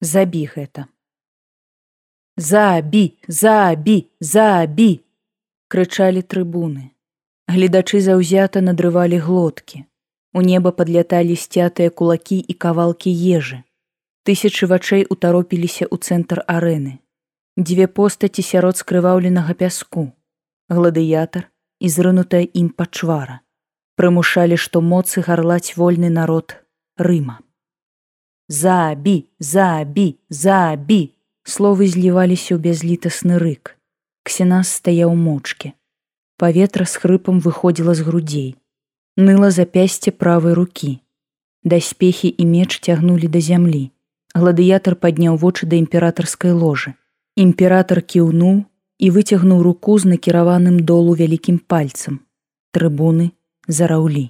забі гэта. Забі забі забі крычалі трыбуны. Гледачы заўзята надрывалі глоткі. У неба падляталі сцятыя кулакі і кавалкі ежы. Тысячы вачэй утаропіліся ў цэнтр арэны. Дзве постаці сярод скрываўленага пяску. Гладыятар і зрынутая ім пачвара. Прымушалі што моцы гарлаць вольны народ рыма забі забі забі словы зліваліся ў бязлітасны рык. Ксенас стаяў мочки паветра з хрыпам выходзіла з грудзей ныла запясце правай рукі даспехі і меч цягнулі да зямлі гладыятар падняў вочы да імператарскай ложы імператор кіўнуў і выцягнуў руку з накіраваным долу вялікім пальцам трыбуны зараўлі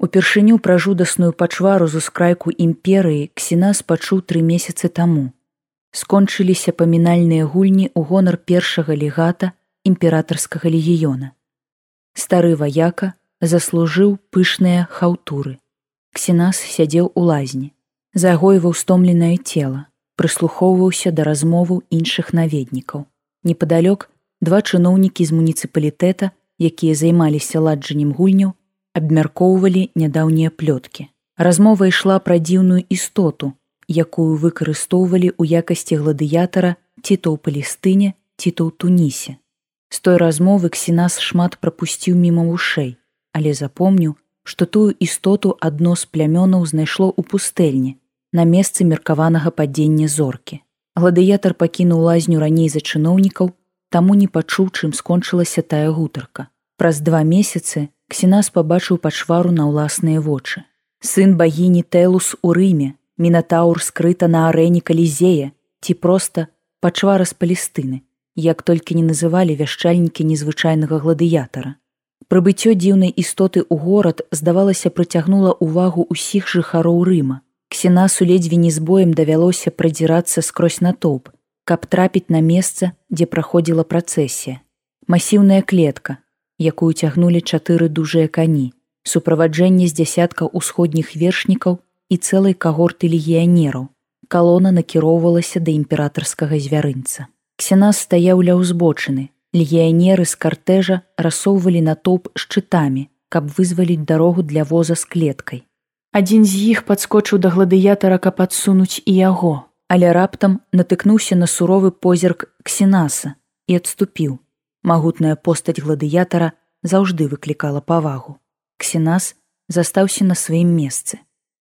упершыню пра жудасную пачвару з ускрайку імперыі ксенас пачуў тры месяцы таму скончыліся памінальныя гульні ў гонар першага легата імператарскага легіёна. Стары ваяка заслужыў пышныя хаўтуры. Ксенас сядзеў у лазні, загойваў стомленае цела, прыслухоўваўся да размову іншых наведнікаў. Непадалёк два чыноўнікі з муніцыпалітэта, якія займаліся ладжаннем гульняў, абмяркоўвалі нядаўнія плёткі. Размова ішла пра дзіўную істоту, якую выкарыстоўвалі ў якасці гладыятара ці то ў палістыне ці то ў тунісе. З той размовы ксенас шмат прапусціў міма вушэй, але запомніў, што тую істоту адно з плямёнаў знайшло ў пустэльні на месцы меркаванага падзення зоркі. Гладыятар пакінуў лазню раней за чыноўнікаў, таму не пачуў, чым скончылася тая гутарка. Праз два месяцы ксенас пабачыў пачвару на ўласныя вочы. Сын багіні Тэлус у Рме, Мінатаур скрыта на арэне калізея ці проста пачвара з палістыны, як толькі не называлі вяшчальнікі незвычайнага гладыятара. Прыбыццё дзіўнай істоты ў горад здавалася прыцягнула ўвагу ўсіх жыхароў рыма. Ксенасу ледзьве не з боем давялося прадзірацца скрозь натоўп, каб трапіць на месца, дзе праходзіла працэсія. Масіўная клетка, якую цягнулі чатыры дужыя кані, суправаджэнне з дзясяткаў усходніх вершнікаў і цэлай кагорты легіянераў. Калона накіроўвалася да імператарскага звярынца. Ксенас стаяў ля ўзбочыны. Легіянеры з картэжа рассоўвалі натоўп шчытамі, каб вызваліць дарогу для воза з клеткай. Адзін з іх падскочыў да гладыятара, каб адсунуць і яго, але раптам натыкнуўся на суровы позірк ксенаса і адступіў. Магутная постаць гладыятара заўжды выклікала павагу. Ксенас застаўся на сваім месцы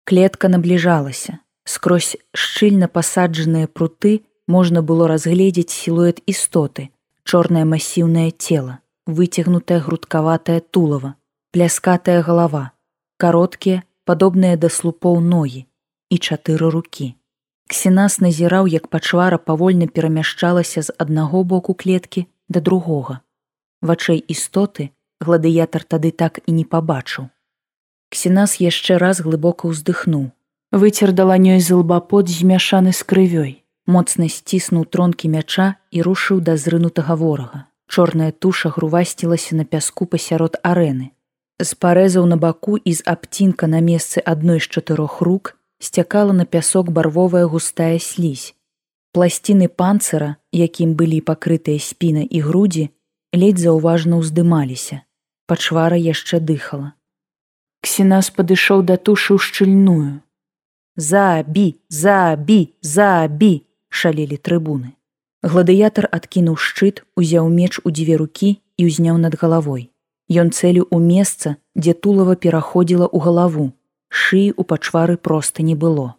клетка набліжалася скрозь шчыльна пасаджаныя пруты можна было разгледзець сілуэт істоты чорнае масіўнае цела выцягнутая грудкаватая тулава пляскатая галава кароткія падобныя да слупоў ногі і чатыры рукі ксенас назіраў як пачвара павольна перамяшчалася з аднаго боку клеткі да другога вачэй істоты гладыятар тады так і не пабачыў Ксенас яшчэ раз глыбока ўздыхнуў. Выцер даланёй з лбапот змяшаны з крывёй. Моцна сціснуў тронкі мяча і рушыў да зрынутага ворага. Чорная туша грувасцілася на пяску пасярод арэны. З парэзаў на баку і з абцінка на месцы адной з чатырох рук сцякала на пясок барвовая густая слізь. Пласціны панцыра, якім былі пакрытыя спіна і грудзі, ледзь заўважна ўздымаліся. Пачвара яшчэ дыхала. Ксенас падышоў да тушы ў шчыльную. Забі, забі, забі, шалелі трыбуны. Гладыятар адкінуў шчыт, узяў меч у дзве рукі і ўзняў над галавой. Ён цэлю ў месца, дзе тулава пераходзіла ў галаву. Шыі ў пачвары проста не было.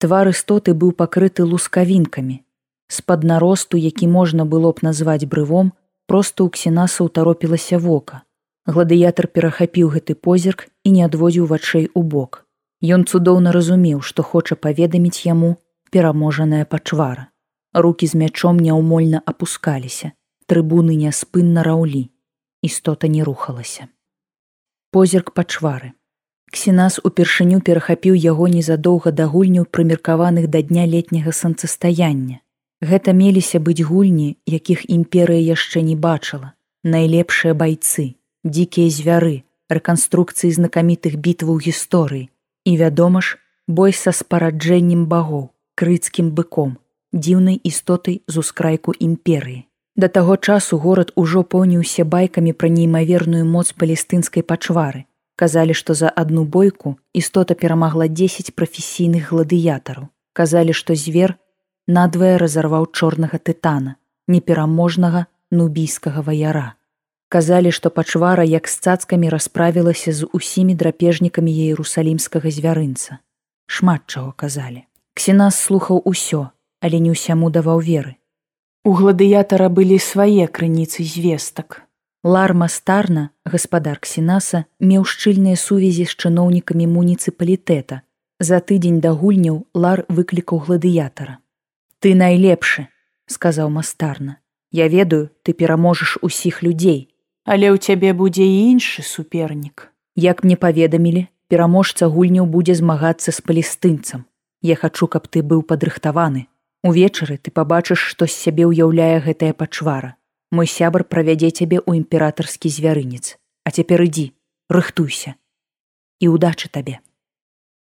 Твар істоты быў пакрыты лускавінкамі. З-пад наросту, які можна было б назваць брывом, проста ў ксенаса ўтаропілася вока. Гладыятар перахапіў гэты позірк і не адводзіў вачэй у бок. Ён цудоўна разумеў, што хоча паведаміць яму пераможаная пачвара. Рукі з мячом няўмольна апускаліся, трыбуны няспынна раўлі. Істота не рухалася. Позірк пачвары. Ксенас упершыню перахапіў яго незадоўга да гульняў прымеркаваных да дня летняга санцастаяння. Гэта меліся быць гульні, якіх імперыя яшчэ не бачыла, найлепшыя байцы, дзікія звяры, рэканструкцыі знакамітых бітваў гісторыі і, вядома ж, бой са спараджэннем багоў, крыцкім быком, дзіўнай істотай з ускрайку імперыі. Да таго часу горад ужо поўніўся байкамі пра неймаверную моц палестынскай пачвары. Казалі, што за адну бойку істота перамагла 10 прафесійных гладыятараў. Казалі, што звер надвае разарваў чорнага тытана, непераможнага нубійскага ваяра. Казалі, што пачвара як з цацкамі расправілася з усімі драпежнікамі іерусалімскага звярынца. Шмат чаго казалі. Ксенас слухаў усё, але не ўсяму даваў веры. У гладыятара былі свае крыніцы звестак. Ларма старна, гаспадар ксенаса, меў шчыльныя сувязі з чыноўнікамі муніцыпалітэта. За тыдзень да гульняў лар выклікаў гладыятара. Ты найлепшы, сказаў мастарна. Я ведаю, ты пераможаш усіх людзей, але ў цябе будзе і іншы супернік. Як мне паведамілі, пераможца гульняў будзе змагацца з палестынцам. Я хачу, каб ты быў падрыхтаваны. Увечары ты пабачыш, што з сябе ўяўляе гэтая пачвара. Мой сябар правядзе цябе ў імператарскі звярынец. А цяпер ідзі, рыхтуйся. І удачы табе.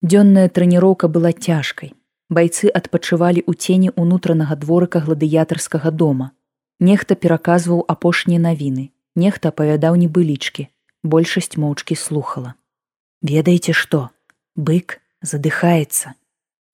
Дзённая трэніроўка была цяжкай, Байцы адпачывалі ў цені ўнутранага дворыка гладыятарскага дома. Нехта пераказваў апошнія навіны, нехта апавядаў небылічкі, большасць моўчкі слухала. Ведаеце што? Бык задыхаецца,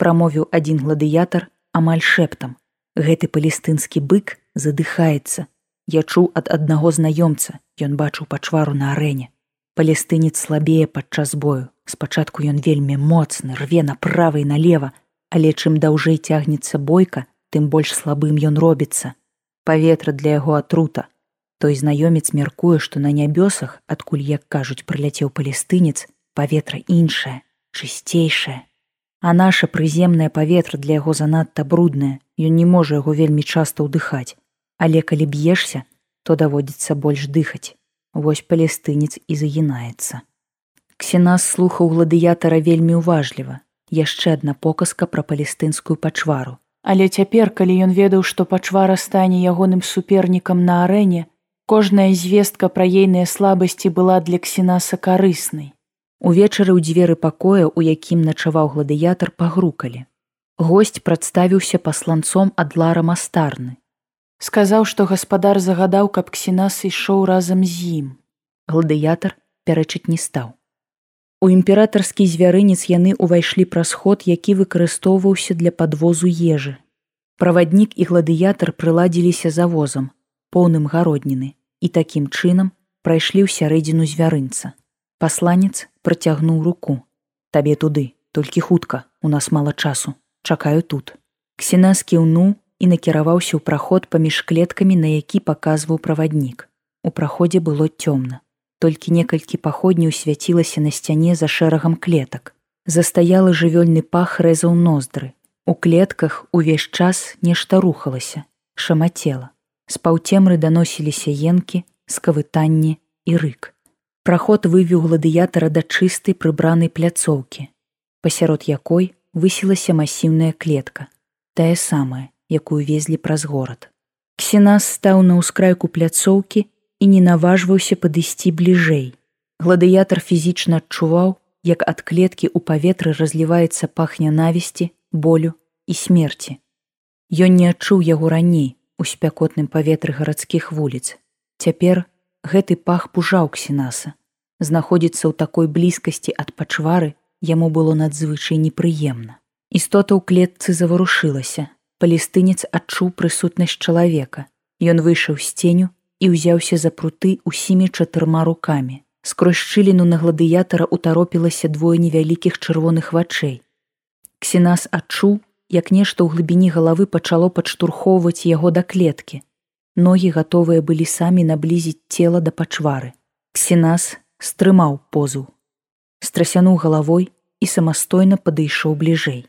прамовіў адзін гладыятар амаль шэптам. Гэты палестынскі бык задыхаецца. Я чуў ад аднаго знаёмца, ён бачыў пачвару на арэне. Палестынец слабее падчас бою. Спачатку ён вельмі моцны, рве направа і налево, але чым даўжэй цягнецца бойка, тым больш слабым ён робіцца. Паветра для яго атрута. Той знаёмец мяркуе, што на нябёсах, адкуль, як кажуць, прыляцеў палестынец, паветра іншае, чысцейшае. А наша прыземнае паветра для яго занадта бруднае, ён не можа яго вельмі часта ўдыхаць. Але калі б'ешся, то даводзіцца больш дыхаць. Вось палестынец і загінаецца. Ксенас слухаў гладыятара вельмі уважліва, яшчэ адна показка пра палестынскую пачвару. Але цяпер, калі ён ведаў, што пачвара стане ягоным супернікам на арэне, кожная звестка пра ейныя слабасці была для ксенаса карыснай. Увечары ў дзверы пакоя, у якім начаваў гладыятар пагрукалі. Госць прадставіўся пасланцом ад лара мастарны. Сказаў, што гаспадар загадаў, каб ксенас ішоў разам з ім. Гладыятар пярэчыць не стаў. У імператарскі звярынец яны ўвайшлі праз ход, які выкарыстоўваўся для падвозу ежы. Праваднік і гладыятар прыладзіліся завозам, поўным гародніны, і такім чынам прайшлі ў сярэдзіну звярынца. Пасланец працягнуў руку. Табе туды, толькі хутка, у нас мала часу, чакаю тут. Ксена скіўнуў і накіраваўся ў праход паміж клеткамі, на які паказваў праваднік. У праходзе было цёмна толькі некалькі паходняў свяцілася на сцяне за шэрагам клетак. Застаялы жывёльны пах рэзаў ноздры. У клетках увесь час нешта рухалася, шамацела. З паўцемры даносіліся енкі, скавытанні і рык. Праход вывеў гладыятара да чыстай прыбранай пляцоўкі, пасярод якой высілася масіўная клетка, тая самая, якую везлі праз горад. Ксенас стаў на ўскрайку пляцоўкі і не наважваўся падысці бліжэй. Гладыятар фізічна адчуваў, як ад клеткі ў паветры разліваецца пах нянавісці, болю і смерці. Ён не адчуў яго раней у спякотным паветры гарадскіх вуліц. Цяпер гэты пах пужаў ксенаса. Знаходзіцца ў такой блізкасці ад пачвары яму было надзвычай непрыемна. Істота ў клетцы заварушылася. Палістынец адчуў прысутнасць чалавека. Ён выйшаў з ценю і ўзяўся за пруты ўсімі чатырма рукамі. Скрозь шчыліну на гладыятара утаропілася двое невялікіх чырвоных вачэй. Ксенас адчуў, як нешта ў глыбіні галавы пачало падштурхоўваць яго да клеткі. Ногі гатовыя былі самі наблізіць цела да пачвары. Ксенас стрымаў позу. Страсянуў галавой і самастойна падышоў бліжэй.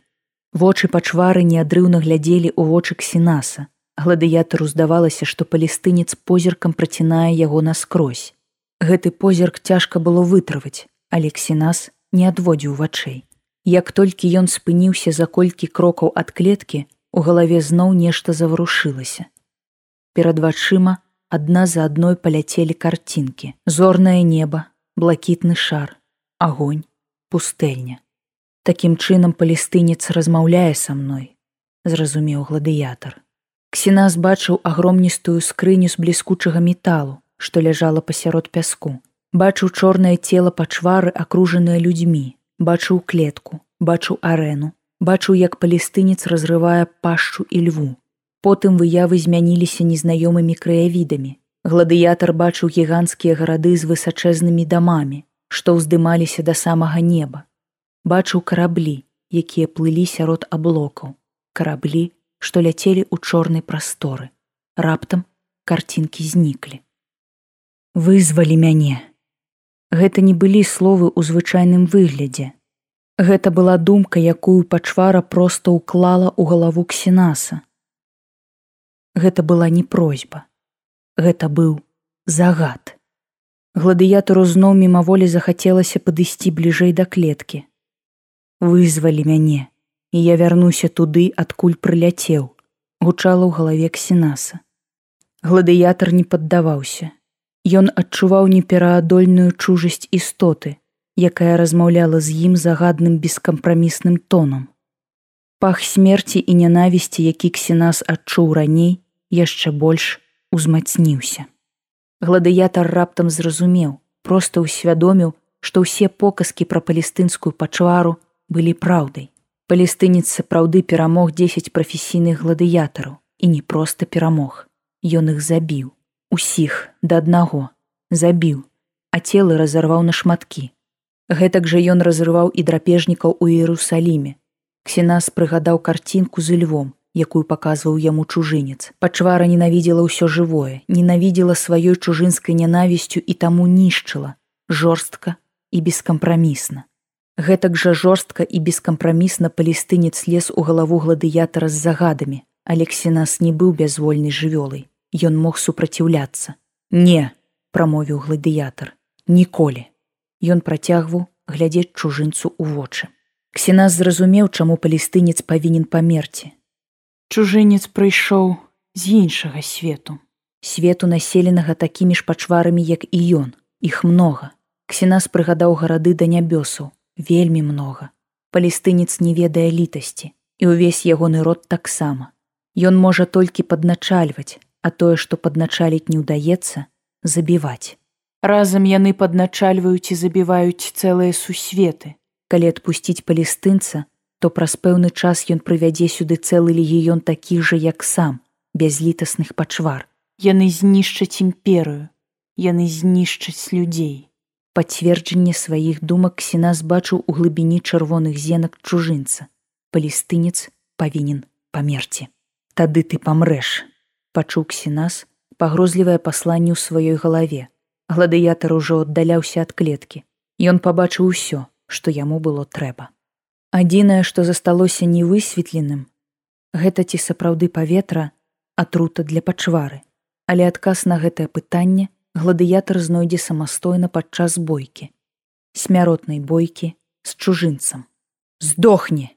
Вочы пачвары неадрыўна глядзелі ў вочы ксенаса, Гладыятару здавалася, што палестынец позіркам працінае яго наскрозь. Гэты позірк цяжка было вытрываць, але ксенас не адводзіў вачэй. Як толькі ён спыніўся за колькі крокаў ад клеткі, у галаве зноў нешта заварушылася. Перад вачыма адна за адной паляцелі карцінкі, зорнае неба, блакітны шар, агонь, пустэльня. Такім чынам палестынец размаўляе са мной, зразумеў гладыятар. Ксенас бачыў агромністую скрыню з бліскучага металу, што ляжала пасярод пяску. Бачыў чорнае цела пачвары, акружаныя людзьмі, бачыў клетку, бачыў арэну, бачыў, як палістынец разрывае пашчу і льву. Потым выявы змяніліся незнаёмымі краявідамі. Гладыятар бачыў гіганцкія гарады з высачэзнымі дамамі, што ўздымаліся да самага неба. Бачыў караблі, якія плылі сярод аблокаў, караблі, што ляцелі ў чорнай прасторы. Раптам карцінкі зніклі. Вызвалі мяне. Гэта не былі словы ў звычайным выглядзе. Гэта была думка, якую пачвара проста ўклала ў галаву ксенаса. Гэта была не просьба. Гэта быў загад. Гладыятару зноў мімаволі захацелася падысці бліжэй да клеткі. Вызвалі мяне і я вярнуся туды, адкуль прыляцеў, гучала ў галаве ксенаса. Гладыятар не паддаваўся. Ён адчуваў непераадольную чужасць істоты, якая размаўляла з ім загадным бескампрамісным тонам. Пах смерці і нянавісці, які ксенас адчуў раней, яшчэ больш узмацніўся. Гладыятар раптам зразумеў, проста ўсвядоміў, што ўсе показкі пра палестынскую пачвару былі праўдай. Палістынец сапраўды перамог 10 прафесійных гладыятараў і не проста перамог. Ён іх забіў, усіх да аднаго, забіў, а целы разарваў на шматкі. Гэтак жа ён разрываў і драпежнікаў у Іерусаліме. Ксенас прыгадаў карцінку з львом, якую паказваў яму чужынец. Пачвара ненавідзела ўсё жывое, ненавідзела сваёй чужынскай нянавісцю і таму нішчыла, жорстка і бескампрамісна. Гэтак жа жорстка і бескампрамісна палістынец лез у галаву гладыятара з загадамі, Алексінас не быў бязвольнай жывёлай. Ён мог супраціўляцца. Не, прамовіў гладыятар, ніколі. Ён працягваў глядзець чужынцу ў вочы. Ксенас зразумеў, чаму палістынец павінен памерці. Чужынец прыйшоў з іншага свету. Свету населенага такімі ж пачварамі, як і ён, іх многа. Ксенас прыгадаў гарады да нябёсаў, вельмі многа. Палістынец не ведае літасці, і ўвесь ягоны род таксама. Ён можа толькі падначальваць, а тое, што падначаліць не ўдаецца, забіваць. Разам яны падначальваюць і забіваюць цэлыя сусветы. Калі адпусціць палістынца, то праз пэўны час ён прывядзе сюды цэлы легіён такіх жа, як сам, бязлітасных пачвар. Яны знішчаць імперыю, яны знішчаць людзей. Пацверджанне сваіх думак ксенас бачыў у глыбіні чырвоных зенак чужынца. Палістынец павінен памерці. Тады ты памрэш. Пачуў ксенас пагрозлівае пасланне ў сваёй галаве. Гладыятар ужо аддаляўся ад клеткі. Ён пабачыў усё, што яму было трэба. Адзінае, што засталося невысветленым, гэта ці сапраўды паветра атрута для пачвары, але адказ на гэтае пытанне гладыятар знойдзе самастойна падчас бойкі смяротнай бойкі з чужынцам. Здохне!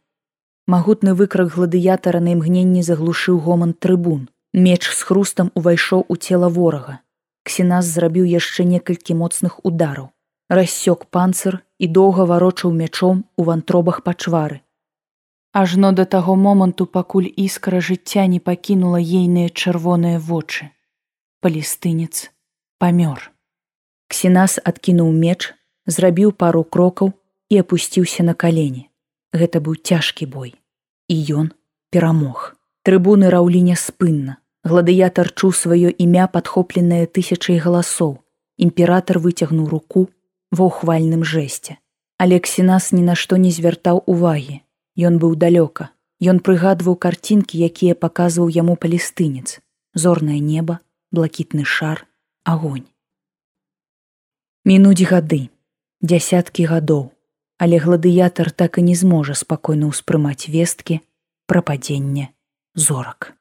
Магутны выкрак гладыятара на імгненні заглушыў гоман трыбун. Меч з хрустам увайшоў у цела ворага. Ксенас зрабіў яшчэ некалькі моцных удараў. Рассёк панцыр і доўга варочаў мячом у вантробах пачвары. Ажно да таго моманту пакуль іскра жыцця не пакінула ейныя чырвоныя вочы. Палістынец памёр. Ксенас адкінуў меч, зрабіў пару крокаў і апусціўся на калені. Гэта быў цяжкі бой. І ён перамог. Трыбуны раўліня спынна. Гладыятар чуў сваё імя падхопленае тысячай галасоў. Імператор выцягнуў руку ва ўхвальным жэсце. Але ксенас ні на што не звяртаў увагі. Ён быў далёка. Ён прыгадваў карцінкі, якія паказваў яму палістынец. Зорнае неба, блакітны шар, агонь. Мінуць гады, дзясяткі гадоў, але гладыятар так і не зможа спакойна ўспрымаць весткі пра падзенне зорак.